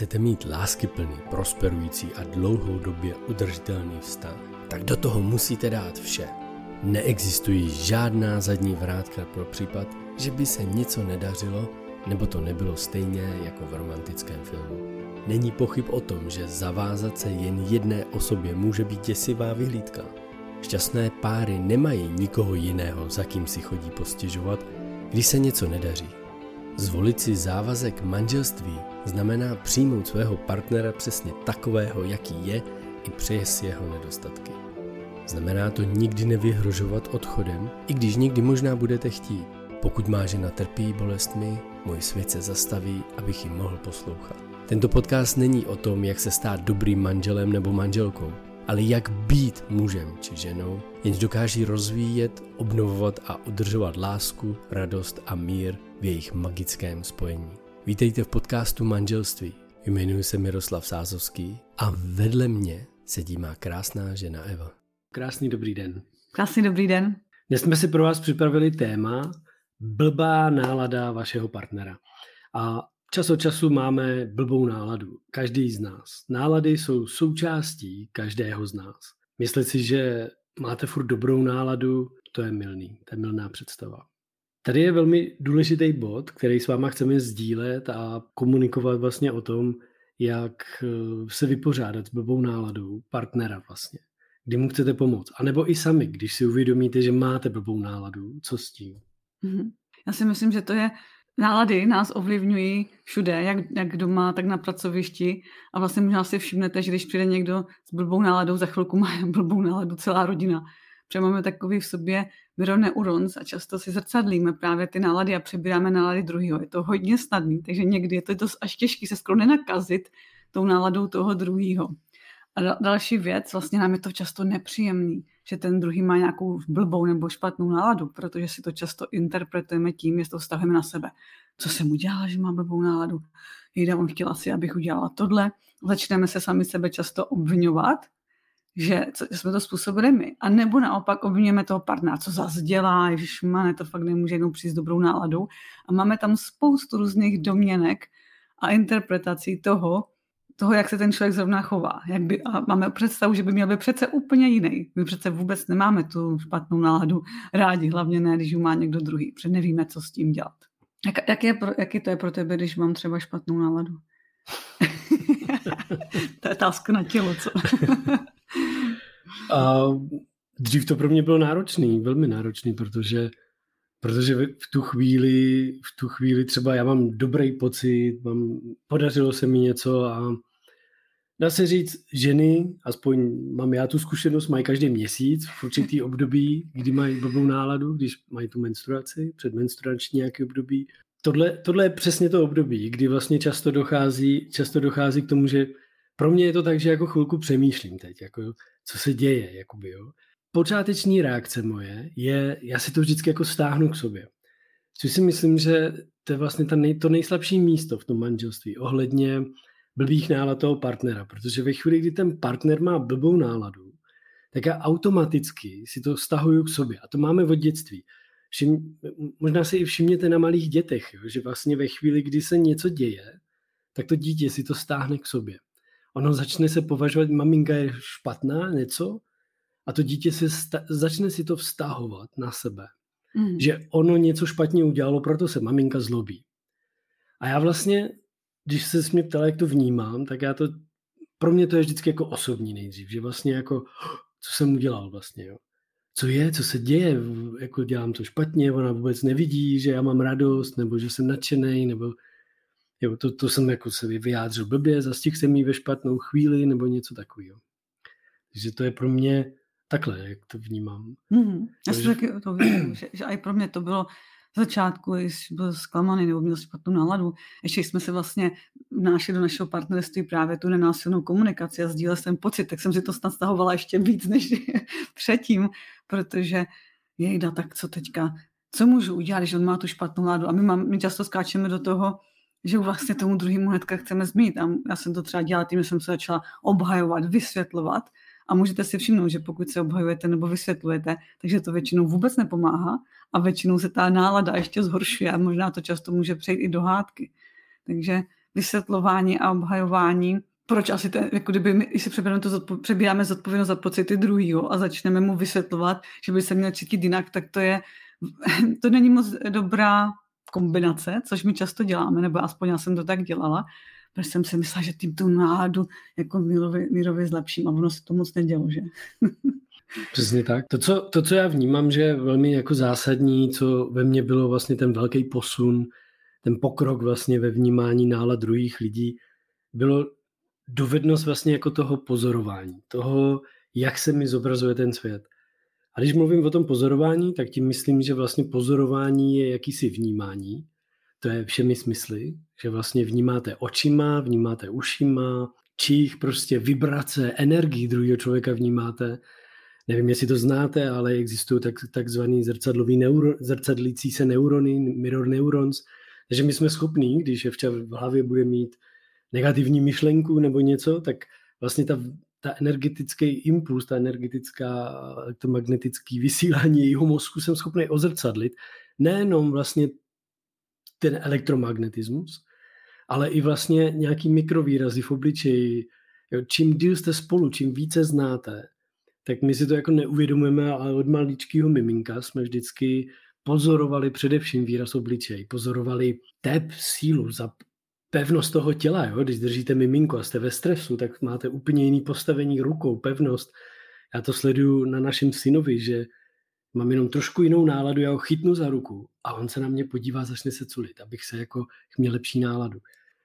Chcete mít láskyplný, prosperující a dlouhodobě udržitelný vztah? Tak do toho musíte dát vše. Neexistují žádná zadní vrátka pro případ, že by se něco nedařilo, nebo to nebylo stejně jako v romantickém filmu. Není pochyb o tom, že zavázat se jen jedné osobě může být děsivá vyhlídka. Šťastné páry nemají nikoho jiného, za kým si chodí postěžovat, když se něco nedaří. Zvolit si závazek manželství znamená přijmout svého partnera přesně takového, jaký je, i přes jeho nedostatky. Znamená to nikdy nevyhrožovat odchodem, i když někdy možná budete chtít. Pokud má žena trpí bolestmi, můj svět se zastaví, abych ji mohl poslouchat. Tento podcast není o tom, jak se stát dobrým manželem nebo manželkou, ale jak být mužem či ženou, jenž dokáží rozvíjet, obnovovat a udržovat lásku, radost a mír v jejich magickém spojení. Vítejte v podcastu Manželství. Jmenuji se Miroslav Sázovský a vedle mě sedí má krásná žena Eva. Krásný dobrý den. Krásný dobrý den. Dnes jsme si pro vás připravili téma blbá nálada vašeho partnera. A čas od času máme blbou náladu. Každý z nás. Nálady jsou součástí každého z nás. Myslet si, že máte furt dobrou náladu, to je milný, to je milná představa. Tady je velmi důležitý bod, který s váma chceme sdílet a komunikovat vlastně o tom, jak eh, se vypořádat s blbou náladou partnera vlastně. Kdy mu chcete pomoct. A nebo i sami, když si uvědomíte, že máte blbou náladu, co s tím? Mm-hmm. Já si myslím, že to je nálady nás ovlivňují všude, jak, jak doma, tak na pracovišti. A vlastně možná si všimnete, že když přijde někdo s blbou náladou, za chvilku má blbou náladu celá rodina. Protože máme takový v sobě neuronc a často si zrcadlíme právě ty nálady a přebíráme nálady druhého. Je to hodně snadný, takže někdy je to dost až těžký se skoro nenakazit tou náladou toho druhého. A další věc, vlastně nám je to často nepříjemný, že ten druhý má nějakou blbou nebo špatnou náladu, protože si to často interpretujeme tím, jestli to vztahujeme na sebe. Co jsem udělala, že má blbou náladu? Jde, on chtěl asi, abych udělala tohle. Začneme se sami sebe často obvinovat že, co, že jsme to způsobili my. A nebo naopak obvinujeme toho partnera, co zase dělá, mane, to fakt nemůže jenom přijít s dobrou náladou. A máme tam spoustu různých domněnek a interpretací toho, toho, jak se ten člověk zrovna chová. Jak by, a máme představu, že by měl být přece úplně jiný. My přece vůbec nemáme tu špatnou náladu rádi, hlavně ne, když ji má někdo druhý, protože nevíme, co s tím dělat. Jak, jak je pro, jaký to je pro tebe, když mám třeba špatnou náladu? to je otázka na tělo, co? A dřív to pro mě bylo náročný, velmi náročný, protože protože v tu chvíli, v tu chvíli třeba já mám dobrý pocit, mám, podařilo se mi něco a dá se říct, ženy, aspoň mám já tu zkušenost, mají každý měsíc v určitý období, kdy mají blbou náladu, když mají tu menstruaci, předmenstruační nějaké období. Tohle, tohle je přesně to období, kdy vlastně často dochází, často dochází k tomu, že pro mě je to tak, že jako chvilku přemýšlím teď, jako co se děje, jakoby, jo. Počáteční reakce moje je, já si to vždycky jako stáhnu k sobě. Což si myslím, že to je vlastně ta nej, to nejslabší místo v tom manželství ohledně blbých nálad toho partnera, protože ve chvíli, kdy ten partner má blbou náladu, tak já automaticky si to stahuju k sobě. A to máme od dětství. Všim, možná si i všimněte na malých dětech, jo, že vlastně ve chvíli, kdy se něco děje, tak to dítě si to stáhne k sobě ono začne se považovat, maminka je špatná, něco, a to dítě se sta- začne si to vztahovat na sebe. Mm. Že ono něco špatně udělalo, proto se maminka zlobí. A já vlastně, když se mě ptala, jak to vnímám, tak já to, pro mě to je vždycky jako osobní nejdřív, že vlastně jako, co jsem udělal vlastně, jo. Co je, co se děje, jako dělám to špatně, ona vůbec nevidí, že já mám radost, nebo že jsem nadšený, nebo Jo, to, to jsem jako se vyjádřil blbě, zastihl jsem jí ve špatnou chvíli nebo něco takového. Takže to je pro mě takhle, jak to vnímám. Mm-hmm. Já si taky to vím, že, že i pro mě to bylo v začátku, když byl zklamaný nebo měl špatnou náladu, ještě jsme se vlastně vnášeli do našeho partnerství právě tu nenásilnou komunikaci a sdílel jsem pocit, tak jsem si to snad stahovala ještě víc než předtím, protože jejda, tak co teďka, co můžu udělat, když on má tu špatnou náladu a my, mám, my často skáčeme do toho, že vlastně tomu druhému hnedka chceme zmít. A já jsem to třeba dělala tím, že jsem se začala obhajovat, vysvětlovat. A můžete si všimnout, že pokud se obhajujete nebo vysvětlujete, takže to většinou vůbec nepomáhá a většinou se ta nálada ještě zhoršuje a možná to často může přejít i do hádky. Takže vysvětlování a obhajování, proč asi ten, jako kdyby my, si přebíráme, to zodpo, přebíráme zodpovědnost za pocity druhého a začneme mu vysvětlovat, že by se měl cítit jinak, tak to je, to není moc dobrá kombinace, což my často děláme, nebo aspoň já jsem to tak dělala, protože jsem si myslela, že tím tu náladu jako mírově, mírově zlepším a ono se to moc nedělo, že? Přesně tak. To co, to, co já vnímám, že je velmi jako zásadní, co ve mně bylo vlastně ten velký posun, ten pokrok vlastně ve vnímání nálad druhých lidí, bylo dovednost vlastně jako toho pozorování, toho, jak se mi zobrazuje ten svět. A když mluvím o tom pozorování, tak tím myslím, že vlastně pozorování je jakýsi vnímání, to je všemi smysly, že vlastně vnímáte očima, vnímáte ušima, čích prostě vibrace, energii druhého člověka vnímáte. Nevím, jestli to znáte, ale existují tak, takzvaný zrcadlový neuro, zrcadlící se neurony, mirror neurons, takže my jsme schopní, když je v hlavě bude mít negativní myšlenku nebo něco, tak vlastně ta, ta energetický impuls, ta energetická, to magnetické vysílání jejího mozku jsem schopný ozrcadlit. Nejenom vlastně ten elektromagnetismus, ale i vlastně nějaký mikrovýrazy v obličeji. Jo, čím díl jste spolu, čím více znáte, tak my si to jako neuvědomujeme, ale od maličkého miminka jsme vždycky pozorovali především výraz obličej, pozorovali tep, sílu, za pevnost toho těla. Jo? Když držíte miminko a jste ve stresu, tak máte úplně jiný postavení rukou, pevnost. Já to sleduju na našem synovi, že mám jenom trošku jinou náladu, já ho chytnu za ruku a on se na mě podívá, začne se culit, abych se jako měl lepší náladu.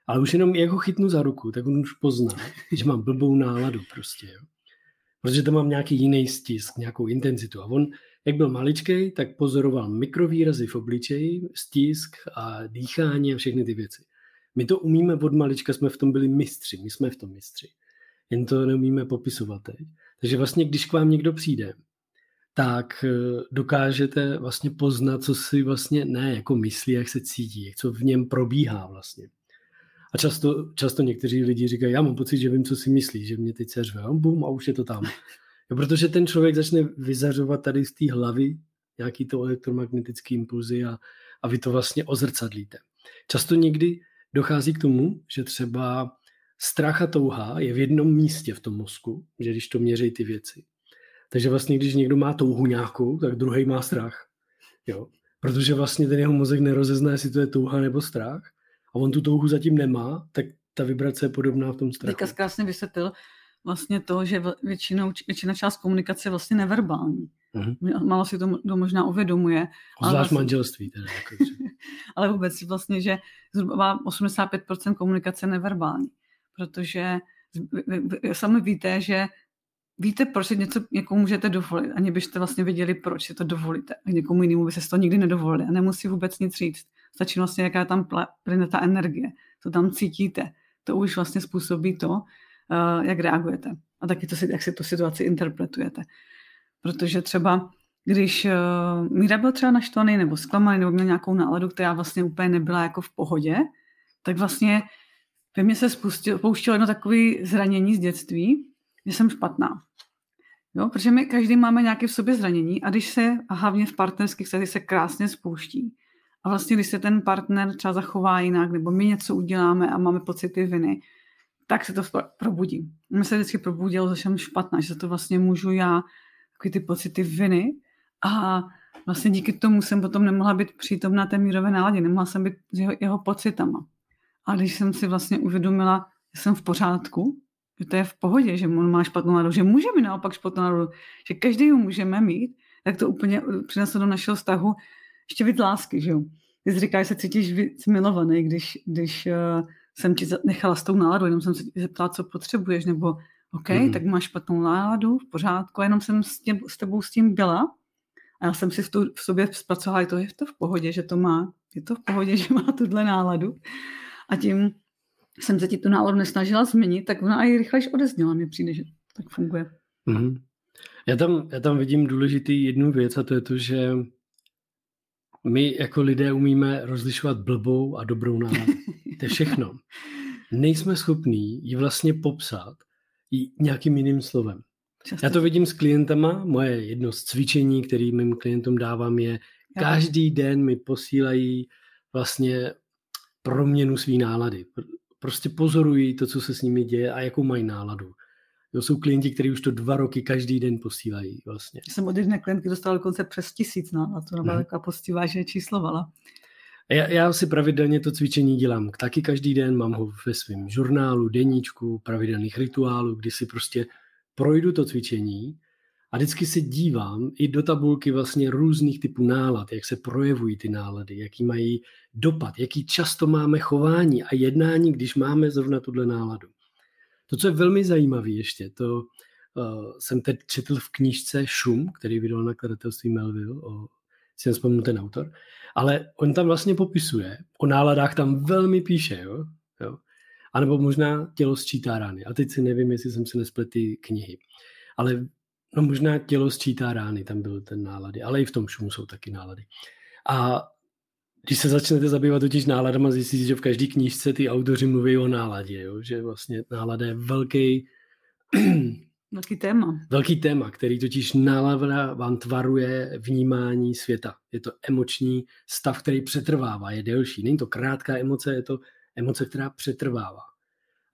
Ale už jenom jak ho chytnu za ruku, tak on už pozná, že mám blbou náladu prostě. Jo? Protože tam mám nějaký jiný stisk, nějakou intenzitu. A on, jak byl maličký, tak pozoroval mikrovýrazy v obličeji, stisk a dýchání a všechny ty věci. My to umíme od malička, jsme v tom byli mistři, my jsme v tom mistři. Jen to neumíme popisovat teď. Takže vlastně, když k vám někdo přijde, tak eh, dokážete vlastně poznat, co si vlastně ne jako myslí, jak se cítí, co v něm probíhá vlastně. A často, často někteří lidi říkají, já mám pocit, že vím, co si myslí, že mě teď se řve, bum, a už je to tam. Jo, protože ten člověk začne vyzařovat tady z té hlavy nějaký to elektromagnetický impulzy a, a vy to vlastně ozrcadlíte. Často někdy dochází k tomu, že třeba strach a touha je v jednom místě v tom mozku, že když to měří ty věci. Takže vlastně, když někdo má touhu nějakou, tak druhý má strach. Jo? Protože vlastně ten jeho mozek nerozezná, jestli to je touha nebo strach. A on tu touhu zatím nemá, tak ta vibrace je podobná v tom strachu. Teďka krásně vysvětlil vlastně to, že většinou, většina část komunikace je vlastně neverbální. Mm-hmm. Málo si to, to možná uvědomuje. Zvlášť vlastně, manželství. Teda, jako, ale vůbec vlastně, že zhruba 85% komunikace je neverbální. Protože sami víte, že víte, proč si něco někomu můžete dovolit, ani byste vlastně věděli, proč si to dovolíte. A někomu jinému by se to nikdy nedovolili a nemusí vůbec nic říct. Stačí vlastně, jaká tam plyne ta energie, co tam cítíte. To už vlastně způsobí to, uh, jak reagujete. A taky to, jak si tu situaci interpretujete. Protože třeba, když uh, Míra byl třeba naštvaný nebo zklamaný nebo měl nějakou náladu, která vlastně úplně nebyla jako v pohodě, tak vlastně ve mně se spustil, pouštilo jedno takové zranění z dětství, že jsem špatná. Jo, protože my každý máme nějaké v sobě zranění a když se, a hlavně v partnerských vztazích se krásně spouští. A vlastně, když se ten partner třeba zachová jinak, nebo my něco uděláme a máme pocity viny, tak se to probudí. Mě se vždycky probudilo, že jsem špatná, že to vlastně můžu já, takový ty pocity viny a vlastně díky tomu jsem potom nemohla být přítomná té mírové náladě, nemohla jsem být s jeho, jeho pocitama. A když jsem si vlastně uvědomila, že jsem v pořádku, že to je v pohodě, že on má špatnou náladu, že může mít naopak špatnou náladu, že každý ho můžeme mít, tak to úplně přineslo do našeho vztahu ještě víc lásky, že jo. Ty jsi říkáš, že se cítíš víc milovaný, když, když uh, jsem ti nechala s tou náladou, jenom jsem se zeptala, co potřebuješ, nebo OK, mm. tak máš špatnou náladu, v pořádku, jenom jsem s, tě, s tebou s tím byla a já jsem si v, tu, v sobě zpracovala, to je to v pohodě, že to má, je to v pohodě, že má tuhle náladu a tím jsem se ti tu náladu nesnažila změnit, tak ona i rychlejš odezněla, mi přijde, že tak funguje. Mm. Já, tam, já tam vidím důležitý jednu věc a to je to, že my jako lidé umíme rozlišovat blbou a dobrou náladu. To je všechno. Nejsme schopní ji vlastně popsat i nějakým jiným slovem. Často. Já to vidím s klientama. Moje jedno z cvičení, které mým klientům dávám, je každý den mi posílají vlastně proměnu své nálady prostě pozorují to, co se s nimi děje a jakou mají náladu. Jo, jsou klienti, kteří už to dva roky každý den posílají vlastně. Jsem od jedné klientky dostal dokonce přes tisíc, no, a to byla hmm. taková postivá, že číslovala. Já, já si pravidelně to cvičení dělám taky každý den, mám ho ve svém žurnálu, deníčku, pravidelných rituálů, kdy si prostě projdu to cvičení a vždycky se dívám i do tabulky vlastně různých typů nálad, jak se projevují ty nálady, jaký mají dopad, jaký často máme chování a jednání, když máme zrovna tuhle náladu. To, co je velmi zajímavé ještě, to uh, jsem teď četl v knížce Šum, který vydal nakladatelství Melville, o, si nespomínám ten autor, ale on tam vlastně popisuje, o náladách tam velmi píše, jo? jo? A nebo možná tělo sčítá rány. A teď si nevím, jestli jsem si nesplet ty knihy. Ale no možná tělo sčítá rány, tam byl ten nálady, ale i v tom šumu jsou taky nálady. A když se začnete zabývat totiž náladama, zjistíte, že v každé knížce ty autoři mluví o náladě, jo? že vlastně nálada je velký Velký téma. Velký téma, který totiž nálada vám tvaruje vnímání světa. Je to emoční stav, který přetrvává, je delší. Není to krátká emoce, je to emoce, která přetrvává.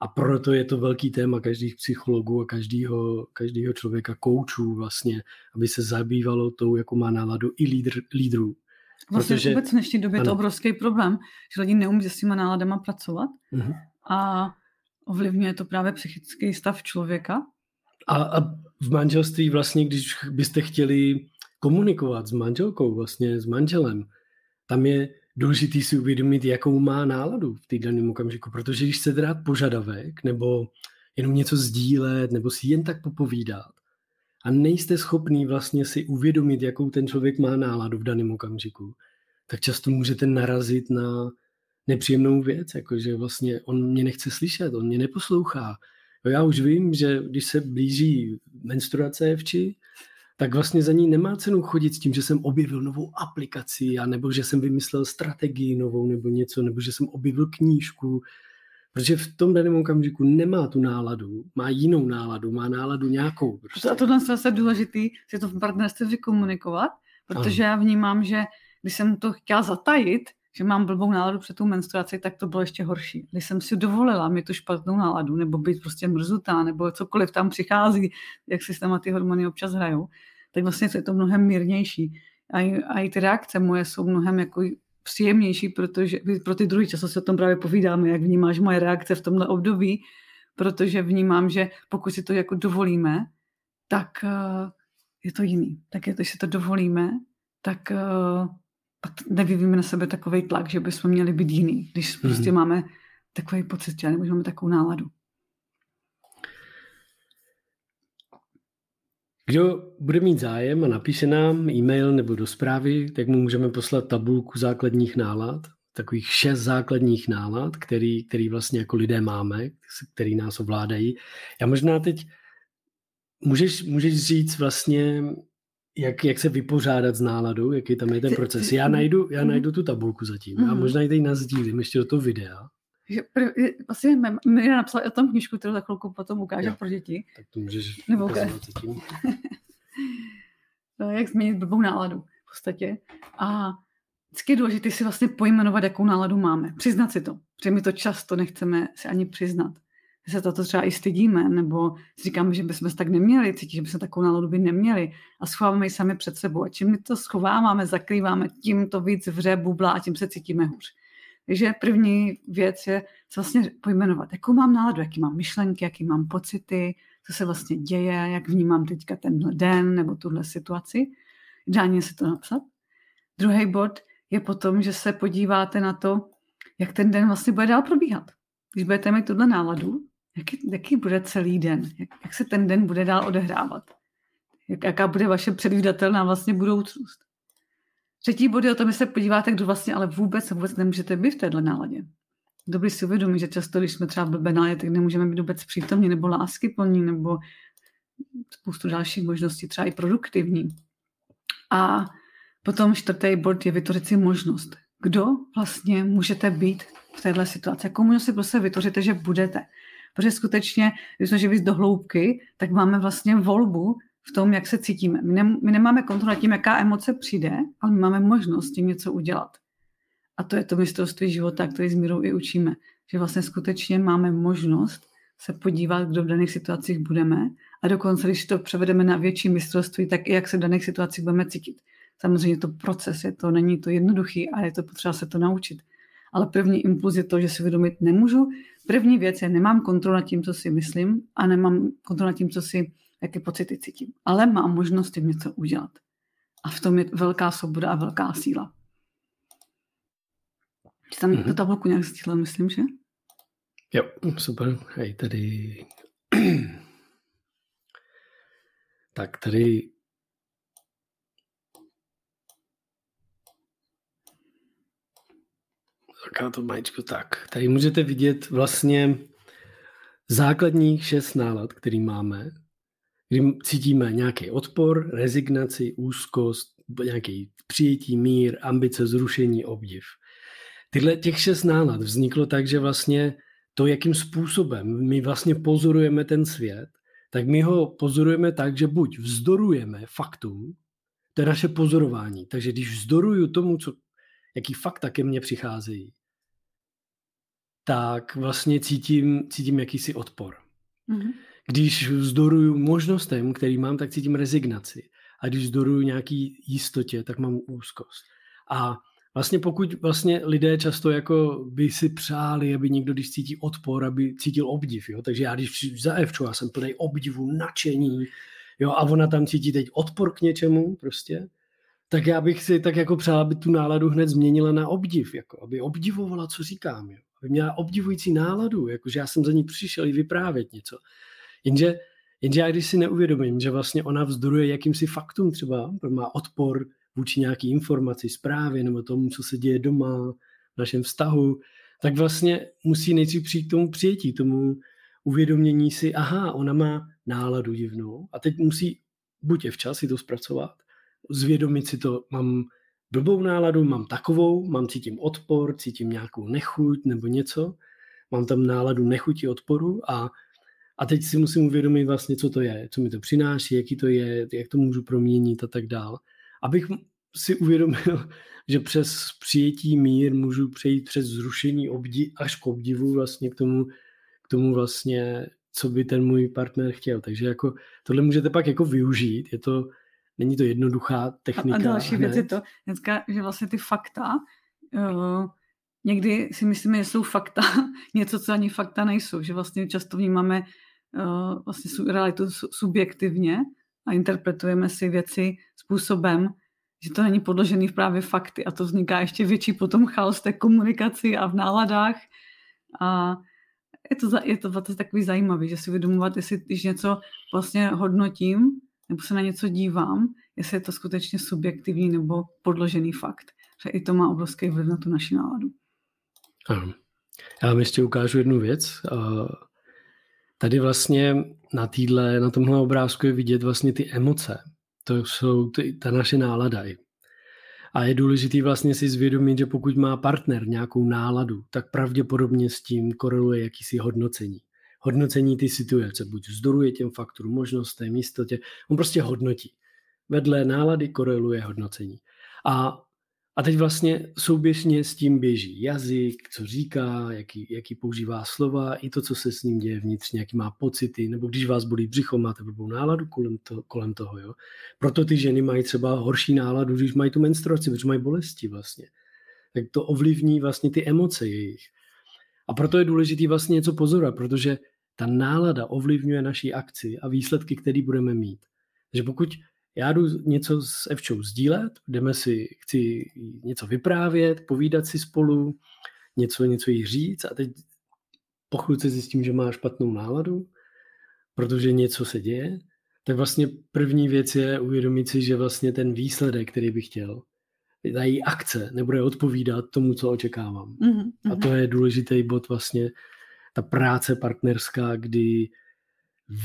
A proto je to velký téma každých psychologů a každého, každého člověka, koučů vlastně, aby se zabývalo tou, jako má náladu i lídr, lídrů. Vlastně Protože, vůbec v dnešní době je to obrovský problém, že lidi neumí s těma náladama pracovat uh-huh. a ovlivňuje to právě psychický stav člověka. A, a v manželství vlastně, když byste chtěli komunikovat s manželkou, vlastně s manželem, tam je důležité si uvědomit, jakou má náladu v té daném okamžiku, protože když chcete dát požadavek nebo jenom něco sdílet nebo si jen tak popovídat a nejste schopný vlastně si uvědomit, jakou ten člověk má náladu v daném okamžiku, tak často můžete narazit na nepříjemnou věc, jakože vlastně on mě nechce slyšet, on mě neposlouchá. Jo, já už vím, že když se blíží menstruace vči, tak vlastně za ní nemá cenu chodit s tím, že jsem objevil novou aplikaci, a nebo že jsem vymyslel strategii novou, nebo něco, nebo že jsem objevil knížku, protože v tom daném okamžiku nemá tu náladu, má jinou náladu, má náladu nějakou. Prostě. A tohle je zase důležitý si to v partnerství vykomunikovat, protože ano. já vnímám, že když jsem to chtěla zatajit, že mám blbou náladu před tou menstruací, tak to bylo ještě horší. Když jsem si dovolila mít tu špatnou náladu, nebo být prostě mrzutá, nebo cokoliv tam přichází, jak si tam ty hormony občas hrajou, tak vlastně je to mnohem mírnější. A i, a i ty reakce moje jsou mnohem jako příjemnější, protože pro ty druhý často se o tom právě povídáme, jak vnímáš moje reakce v tomhle období, protože vnímám, že pokud si to jako dovolíme, tak uh, je to jiný. Tak je to, když si to dovolíme, tak uh, pak nevyvíjíme na sebe takový tlak, že bychom měli být jiný, když mm-hmm. prostě máme takový pocit, že nebo máme takovou náladu. Kdo bude mít zájem a napíše nám e-mail nebo do zprávy, tak mu můžeme poslat tabulku základních nálad, takových šest základních nálad, který, který vlastně jako lidé máme, který nás ovládají. Já možná teď můžeš, můžeš říct vlastně, jak, jak se vypořádat s náladou, jaký tam je ten proces. Já najdu, já mhm. najdu tu tabulku zatím a možná ji tady nazdílím ještě do toho videa. Že vlastně mi napsali o tom knižku, kterou za chvilku potom ukážu jo. pro děti. Tak to můžeš Nebo zatím. jak změnit blbou náladu v podstatě. A vždycky je důležité si vlastně pojmenovat, jakou náladu máme. Přiznat si to. Protože my to často nechceme si ani přiznat. Že se to třeba i stydíme, nebo si říkáme, že bychom se tak neměli cítit, že bychom takovou náladu by neměli a schováváme ji sami před sebou. A čím my to schováváme, zakrýváme, tím to víc vře, bublá a tím se cítíme hůř. Takže první věc je se vlastně pojmenovat, jakou mám náladu, jaký mám myšlenky, jaký mám pocity, co se vlastně děje, jak vnímám teďka tenhle den nebo tuhle situaci. Ideálně si to napsat. Druhý bod je potom, že se podíváte na to, jak ten den vlastně bude dál probíhat. Když budete mít tuhle náladu, jaký, jaký bude celý den, jak, jak se ten den bude dál odehrávat, jak, jaká bude vaše předvídatelná vlastně budoucnost. Třetí bod je o tom, že se podíváte, kdo vlastně ale vůbec vůbec nemůžete být v téhle náladě. Dobrý si uvědomí, že často, když jsme třeba v náladě, tak nemůžeme být vůbec přítomní nebo lásky plní nebo spoustu dalších možností, třeba i produktivní. A potom čtvrtý bod je vytvořit si možnost. Kdo vlastně můžete být v této situaci? Jakou možnost si prostě vytvoříte, že budete? Protože skutečně, když jsme víc do hloubky, tak máme vlastně volbu v tom, jak se cítíme. My, ne, my nemáme kontrolu nad tím, jaká emoce přijde, ale my máme možnost tím něco udělat. A to je to mistrovství života, který s mírou i učíme. že vlastně skutečně máme možnost se podívat, kdo v daných situacích budeme a dokonce, když to převedeme na větší mistrovství, tak i jak se v daných situacích budeme cítit. Samozřejmě to proces, je to, není to jednoduchý a je to potřeba se to naučit. Ale první impuls je to, že si uvědomit nemůžu. První věc je, nemám kontrolu nad tím, co si myslím a nemám kontrolu nad tím, co si, jaké pocity cítím. Ale mám možnost tím něco udělat. A v tom je velká svoboda a velká síla. Tam mm-hmm. tu tabulku nějak stihla, myslím, že? Jo, super. Hej, tady... tak tady Taká to majíčko tak. Tady můžete vidět vlastně základních šest nálad, který máme, kdy cítíme nějaký odpor, rezignaci, úzkost, nějaký přijetí, mír, ambice, zrušení, obdiv. Tyhle těch šest nálad vzniklo tak, že vlastně to, jakým způsobem my vlastně pozorujeme ten svět, tak my ho pozorujeme tak, že buď vzdorujeme faktům, to je naše pozorování. Takže když vzdoruju tomu, co, jaký fakta ke mně přicházejí, tak vlastně cítím, cítím jakýsi odpor. Mm-hmm. Když vzdoruju možnostem, který mám, tak cítím rezignaci. A když vzdoruju nějaký jistotě, tak mám úzkost. A vlastně pokud vlastně lidé často jako by si přáli, aby někdo, když cítí odpor, aby cítil obdiv, jo? takže já když za Evču, já jsem plný obdivu, nadšení, jo, a ona tam cítí teď odpor k něčemu prostě, tak já bych si tak jako přál, aby tu náladu hned změnila na obdiv, jako, aby obdivovala, co říkám, jo? aby měla obdivující náladu, jakože já jsem za ní přišel i vyprávět něco. Jenže, jenže já když si neuvědomím, že vlastně ona vzdoruje jakýmsi faktům třeba, má odpor vůči nějaký informaci, zprávě nebo tomu, co se děje doma, v našem vztahu, tak vlastně musí nejdřív přijít k tomu přijetí, tomu uvědomění si, aha, ona má náladu divnou a teď musí buď je včas si to zpracovat, zvědomit si to, mám blbou náladu, mám takovou, mám cítím odpor, cítím nějakou nechuť nebo něco, mám tam náladu nechuti odporu a, a teď si musím uvědomit vlastně, co to je, co mi to přináší, jaký to je, jak to můžu proměnit a tak dál. Abych si uvědomil, že přes přijetí mír můžu přejít přes zrušení obdi, až k obdivu vlastně k tomu, k tomu vlastně, co by ten můj partner chtěl. Takže jako tohle můžete pak jako využít, je to, není to jednoduchá technika. A, a další hned. věc je to, dneska, že vlastně ty fakta, uh, někdy si myslíme, že jsou fakta, něco, co ani fakta nejsou, že vlastně často vnímáme uh, vlastně realitu subjektivně a interpretujeme si věci způsobem, že to není podložený v právě fakty a to vzniká ještě větší potom chaos té komunikaci a v náladách a je to, je to vlastně takový zajímavý, že si uvědomovat, jestli když něco vlastně hodnotím, nebo se na něco dívám, jestli je to skutečně subjektivní nebo podložený fakt. Že i to má obrovský vliv na tu naši náladu. Ano. Já vám ještě ukážu jednu věc. Tady vlastně na týdle, na tomhle obrázku je vidět vlastně ty emoce. To jsou ty, ta naše nálada. A je důležité vlastně si zvědomit, že pokud má partner nějakou náladu, tak pravděpodobně s tím koreluje jakýsi hodnocení hodnocení ty situace. Buď vzdoruje těm faktorům, možnostem, jistotě. On prostě hodnotí. Vedle nálady koreluje hodnocení. A, a teď vlastně souběžně s tím běží jazyk, co říká, jaký, jaký používá slova, i to, co se s ním děje vnitřně, jaký má pocity, nebo když vás bolí břicho, máte blbou náladu kolem, to, kolem toho. Jo? Proto ty ženy mají třeba horší náladu, když mají tu menstruaci, protože mají bolesti vlastně. Tak to ovlivní vlastně ty emoce jejich. A proto je důležité vlastně něco pozorovat, protože ta nálada ovlivňuje naší akci a výsledky, které budeme mít. Takže pokud já jdu něco s Evčou sdílet, jdeme si, chci něco vyprávět, povídat si spolu, něco, něco jí říct a teď po chvíli zjistím, že má špatnou náladu, protože něco se děje, tak vlastně první věc je uvědomit si, že vlastně ten výsledek, který bych chtěl, ta její akce nebude odpovídat tomu, co očekávám. Mm-hmm. A to je důležitý bod vlastně ta práce partnerská, kdy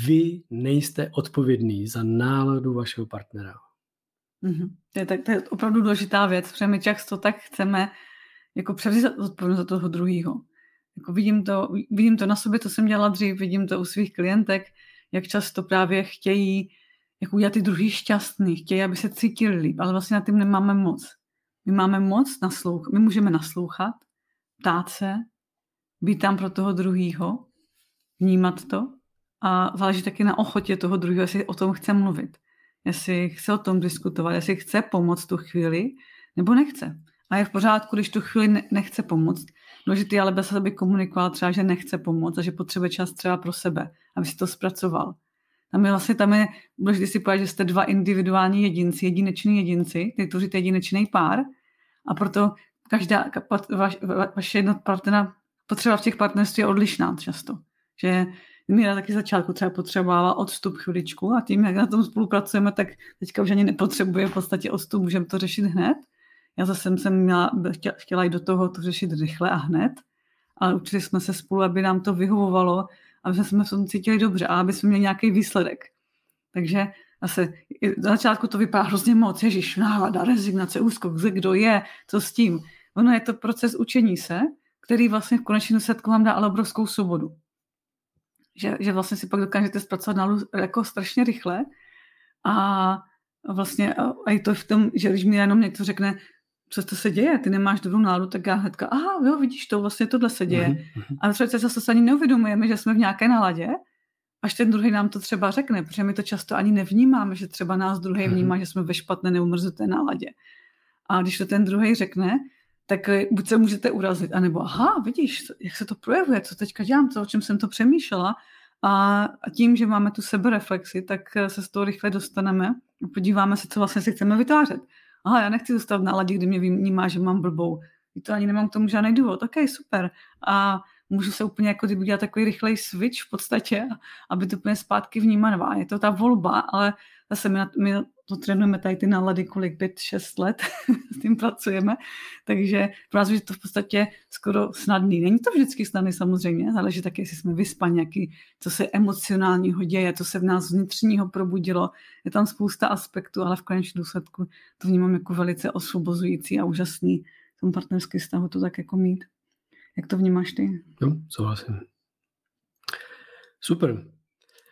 vy nejste odpovědný za náladu vašeho partnera. Mm-hmm. To, je, tak, to je opravdu důležitá věc, protože my často tak chceme jako převzít odpovědnost za toho druhého. Jako vidím, to, vidím to na sobě, co jsem dělala dřív, vidím to u svých klientek, jak často právě chtějí jak udělat ty druhý šťastný, chtějí, aby se cítili líp, ale vlastně na tím nemáme moc. My máme moc naslouchat, my můžeme naslouchat, ptát se, být tam pro toho druhýho, vnímat to a záleží taky na ochotě toho druhého, jestli o tom chce mluvit, jestli chce o tom diskutovat, jestli chce pomoct tu chvíli, nebo nechce. A je v pořádku, když tu chvíli nechce pomoct. Důležitý ale bez sebe komunikoval třeba, že nechce pomoct a že potřebuje čas třeba pro sebe, aby si to zpracoval. Tam je vlastně tam je důležité si povedat, že jste dva individuální jedinci, jedineční jedinci, ty tvoříte jedinečný pár a proto každá vaš, vaše jedna partnera, potřeba v těch partnerství je odlišná často. Že Míra taky začátku třeba potřebovala odstup chviličku a tím, jak na tom spolupracujeme, tak teďka už ani nepotřebuje v podstatě odstup, můžeme to řešit hned. Já zase jsem měla, chtěla jít do toho to řešit rychle a hned, ale učili jsme se spolu, aby nám to vyhovovalo, aby jsme v tom cítili dobře a aby jsme měli nějaký výsledek. Takže zase na začátku to vypadá hrozně moc, ježiš, návada, rezignace, úzkok, kdo je, co s tím. Ono je to proces učení se, který vlastně v konečném setku vám dá ale obrovskou svobodu. Že, že vlastně si pak dokážete zpracovat nálu jako strašně rychle a vlastně a je to v tom, že když mi jenom někdo řekne, co to se děje, ty nemáš dobrou náladu, tak já hnedka, aha, jo, vidíš to, vlastně tohle se děje. Mm-hmm. A třeba se zase ani neuvědomujeme, že jsme v nějaké náladě, až ten druhý nám to třeba řekne, protože my to často ani nevnímáme, že třeba nás druhý mm-hmm. vnímá, že jsme ve špatné neumrzuté náladě. A když to ten druhý řekne, tak eh, buď se můžete urazit, anebo aha, vidíš, jak se to projevuje, co teďka dělám, co, o čem jsem to přemýšlela. A tím, že máme tu sebereflexi, tak eh, se z toho rychle dostaneme a podíváme se, co vlastně si chceme vytvářet aha, já nechci zůstat v náladě, kdy mě vnímá, že mám blbou. To ani nemám k tomu žádný důvod. Ok, super. A můžu se úplně jako kdyby dělat takový rychlej switch v podstatě, aby to úplně zpátky vnímat. Je to ta volba, ale zase my, my to trénujeme tady ty nálady kolik, pět, šest let s tím pracujeme, takže pro nás je to v podstatě skoro snadný. Není to vždycky snadný samozřejmě, záleží taky, jestli jsme vyspaní, jaký, co se emocionálního děje, co se v nás vnitřního probudilo. Je tam spousta aspektů, ale v konečném důsledku to vnímám jako velice osvobozující a úžasný v tom partnerském vztahu to tak jako mít. Jak to vnímáš ty? No, souhlasím. Super.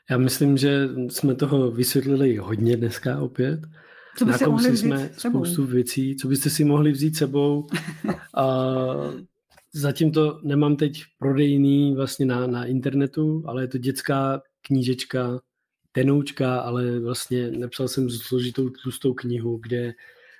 Já myslím, že jsme toho vysvětlili hodně dneska opět. Co byste mohli vzít jsme sebou? spoustu věcí, co byste si mohli vzít sebou. A zatím to nemám teď prodejný vlastně na, na internetu, ale je to dětská knížečka, tenoučka, ale vlastně napsal jsem složitou tlustou knihu, kde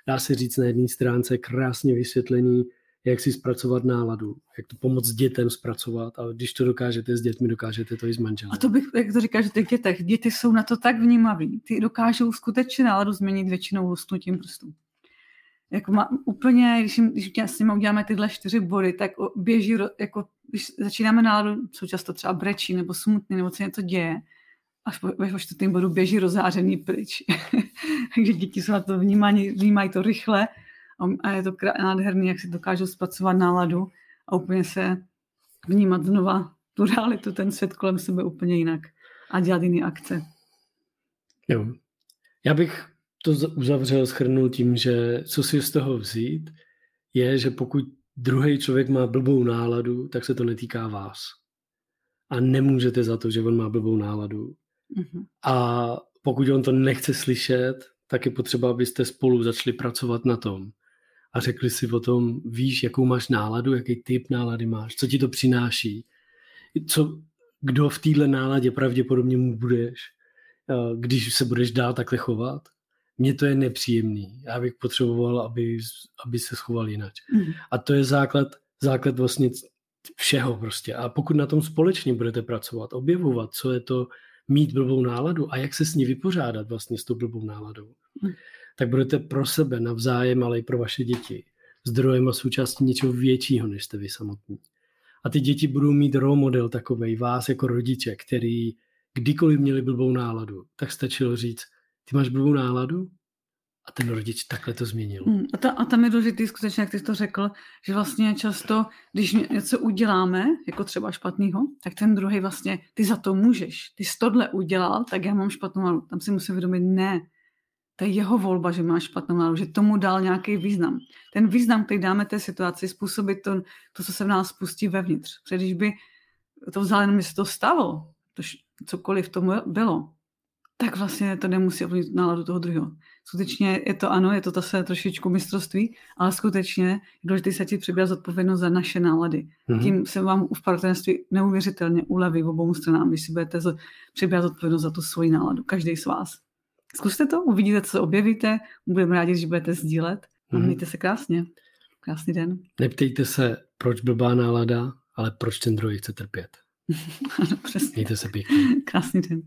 dá se říct na jedné stránce krásně vysvětlený, jak si zpracovat náladu, jak to pomoct dětem zpracovat a když to dokážete s dětmi, dokážete to i s manželem. A to bych, jak to říkáš, že ty dětech, děti jsou na to tak vnímaví, ty dokážou skutečně náladu změnit většinou lusknutím prstů. Jako má, úplně, když, jim, když s nimi uděláme tyhle čtyři body, tak běží, jako když začínáme náladu, jsou často třeba brečí nebo smutný, nebo co něco děje, až po, ve čtvrtém bodu běží rozářený pryč. Takže děti jsou na to vnímají, vnímají to rychle a je to nádherný, jak si dokážou zpracovat náladu a úplně se vnímat znova tu realitu, ten svět kolem sebe úplně jinak a dělat jiné akce. Jo. Já bych to uzavřel, schrnul tím, že co si z toho vzít, je, že pokud druhý člověk má blbou náladu, tak se to netýká vás. A nemůžete za to, že on má blbou náladu. Mm-hmm. A pokud on to nechce slyšet, tak je potřeba, abyste spolu začali pracovat na tom, a řekli si o tom, víš, jakou máš náladu, jaký typ nálady máš, co ti to přináší, co, kdo v téhle náladě pravděpodobně mu budeš, eh, když se budeš dál takhle chovat. Mně to je nepříjemný. Já bych potřeboval, aby, aby se schoval jinak. Mm. A to je základ, základ vlastně všeho prostě. A pokud na tom společně budete pracovat, objevovat, co je to mít blbou náladu a jak se s ní vypořádat vlastně s tou blbou náladou, mm tak budete pro sebe navzájem, ale i pro vaše děti zdrojem a součástí něčeho většího, než jste vy samotní. A ty děti budou mít role model takovej, vás jako rodiče, který kdykoliv měli blbou náladu, tak stačilo říct, ty máš blbou náladu? A ten rodič takhle to změnil. Hmm, a, ta, a tam je důležitý skutečně, jak ty jsi to řekl, že vlastně často, když něco uděláme, jako třeba špatného, tak ten druhý vlastně, ty za to můžeš. Ty jsi tohle udělal, tak já mám špatnou náladu. Tam si musím vědomit, ne, to je jeho volba, že má špatnou náladu, že tomu dal nějaký význam. Ten význam, který dáme té situaci, způsobí to, to, co se v nás spustí vevnitř. Protože když by to vzal jenom, se to stalo, to cokoliv tomu bylo, tak vlastně to nemusí ovlivnit náladu toho druhého. skutečně je to ano, je to zase trošičku mistrovství, ale skutečně je důležité se ti přibrat zodpovědnost za naše nálady. Mm-hmm. Tím se vám v partnerství neuvěřitelně uleví v obou stranám, když si budete přibrat zodpovědnost za tu svoji náladu, každý z vás. Zkuste to, uvidíte, co objevíte, budeme rádi, že budete sdílet a mm-hmm. mějte se krásně. Krásný den. Neptejte se, proč blbá nálada, ale proč ten druhý chce trpět. ano, přesně. Mějte se pěkně. Krásný den.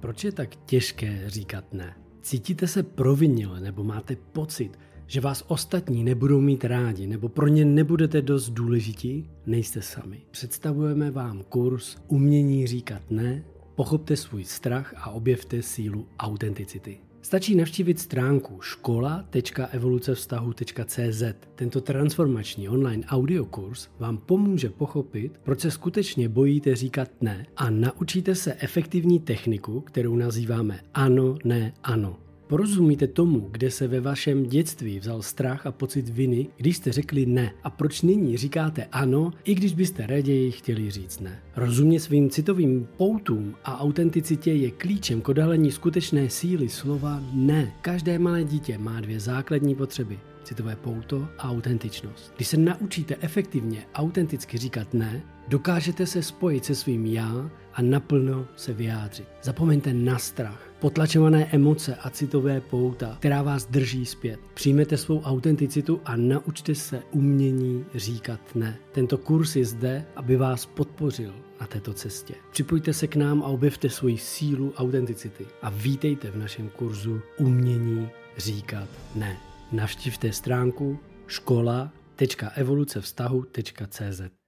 Proč je tak těžké říkat ne? Cítíte se provinile nebo máte pocit, že vás ostatní nebudou mít rádi nebo pro ně nebudete dost důležití? Nejste sami. Představujeme vám kurz Umění říkat ne, pochopte svůj strach a objevte sílu autenticity. Stačí navštívit stránku škola.evolucevztahu.cz. Tento transformační online audiokurs vám pomůže pochopit, proč se skutečně bojíte říkat ne a naučíte se efektivní techniku, kterou nazýváme ano, ne, ano. Porozumíte tomu, kde se ve vašem dětství vzal strach a pocit viny, když jste řekli ne a proč nyní říkáte ano, i když byste raději chtěli říct ne. Rozumě svým citovým poutům a autenticitě je klíčem k odhalení skutečné síly slova ne. Každé malé dítě má dvě základní potřeby citové pouto a autentičnost. Když se naučíte efektivně autenticky říkat ne, dokážete se spojit se svým já a naplno se vyjádřit. Zapomeňte na strach, potlačované emoce a citové pouta, která vás drží zpět. Přijmete svou autenticitu a naučte se umění říkat ne. Tento kurz je zde, aby vás podpořil na této cestě. Připojte se k nám a objevte svoji sílu autenticity a vítejte v našem kurzu Umění říkat ne. Navštivte stránku škola.evolucevztahu.cz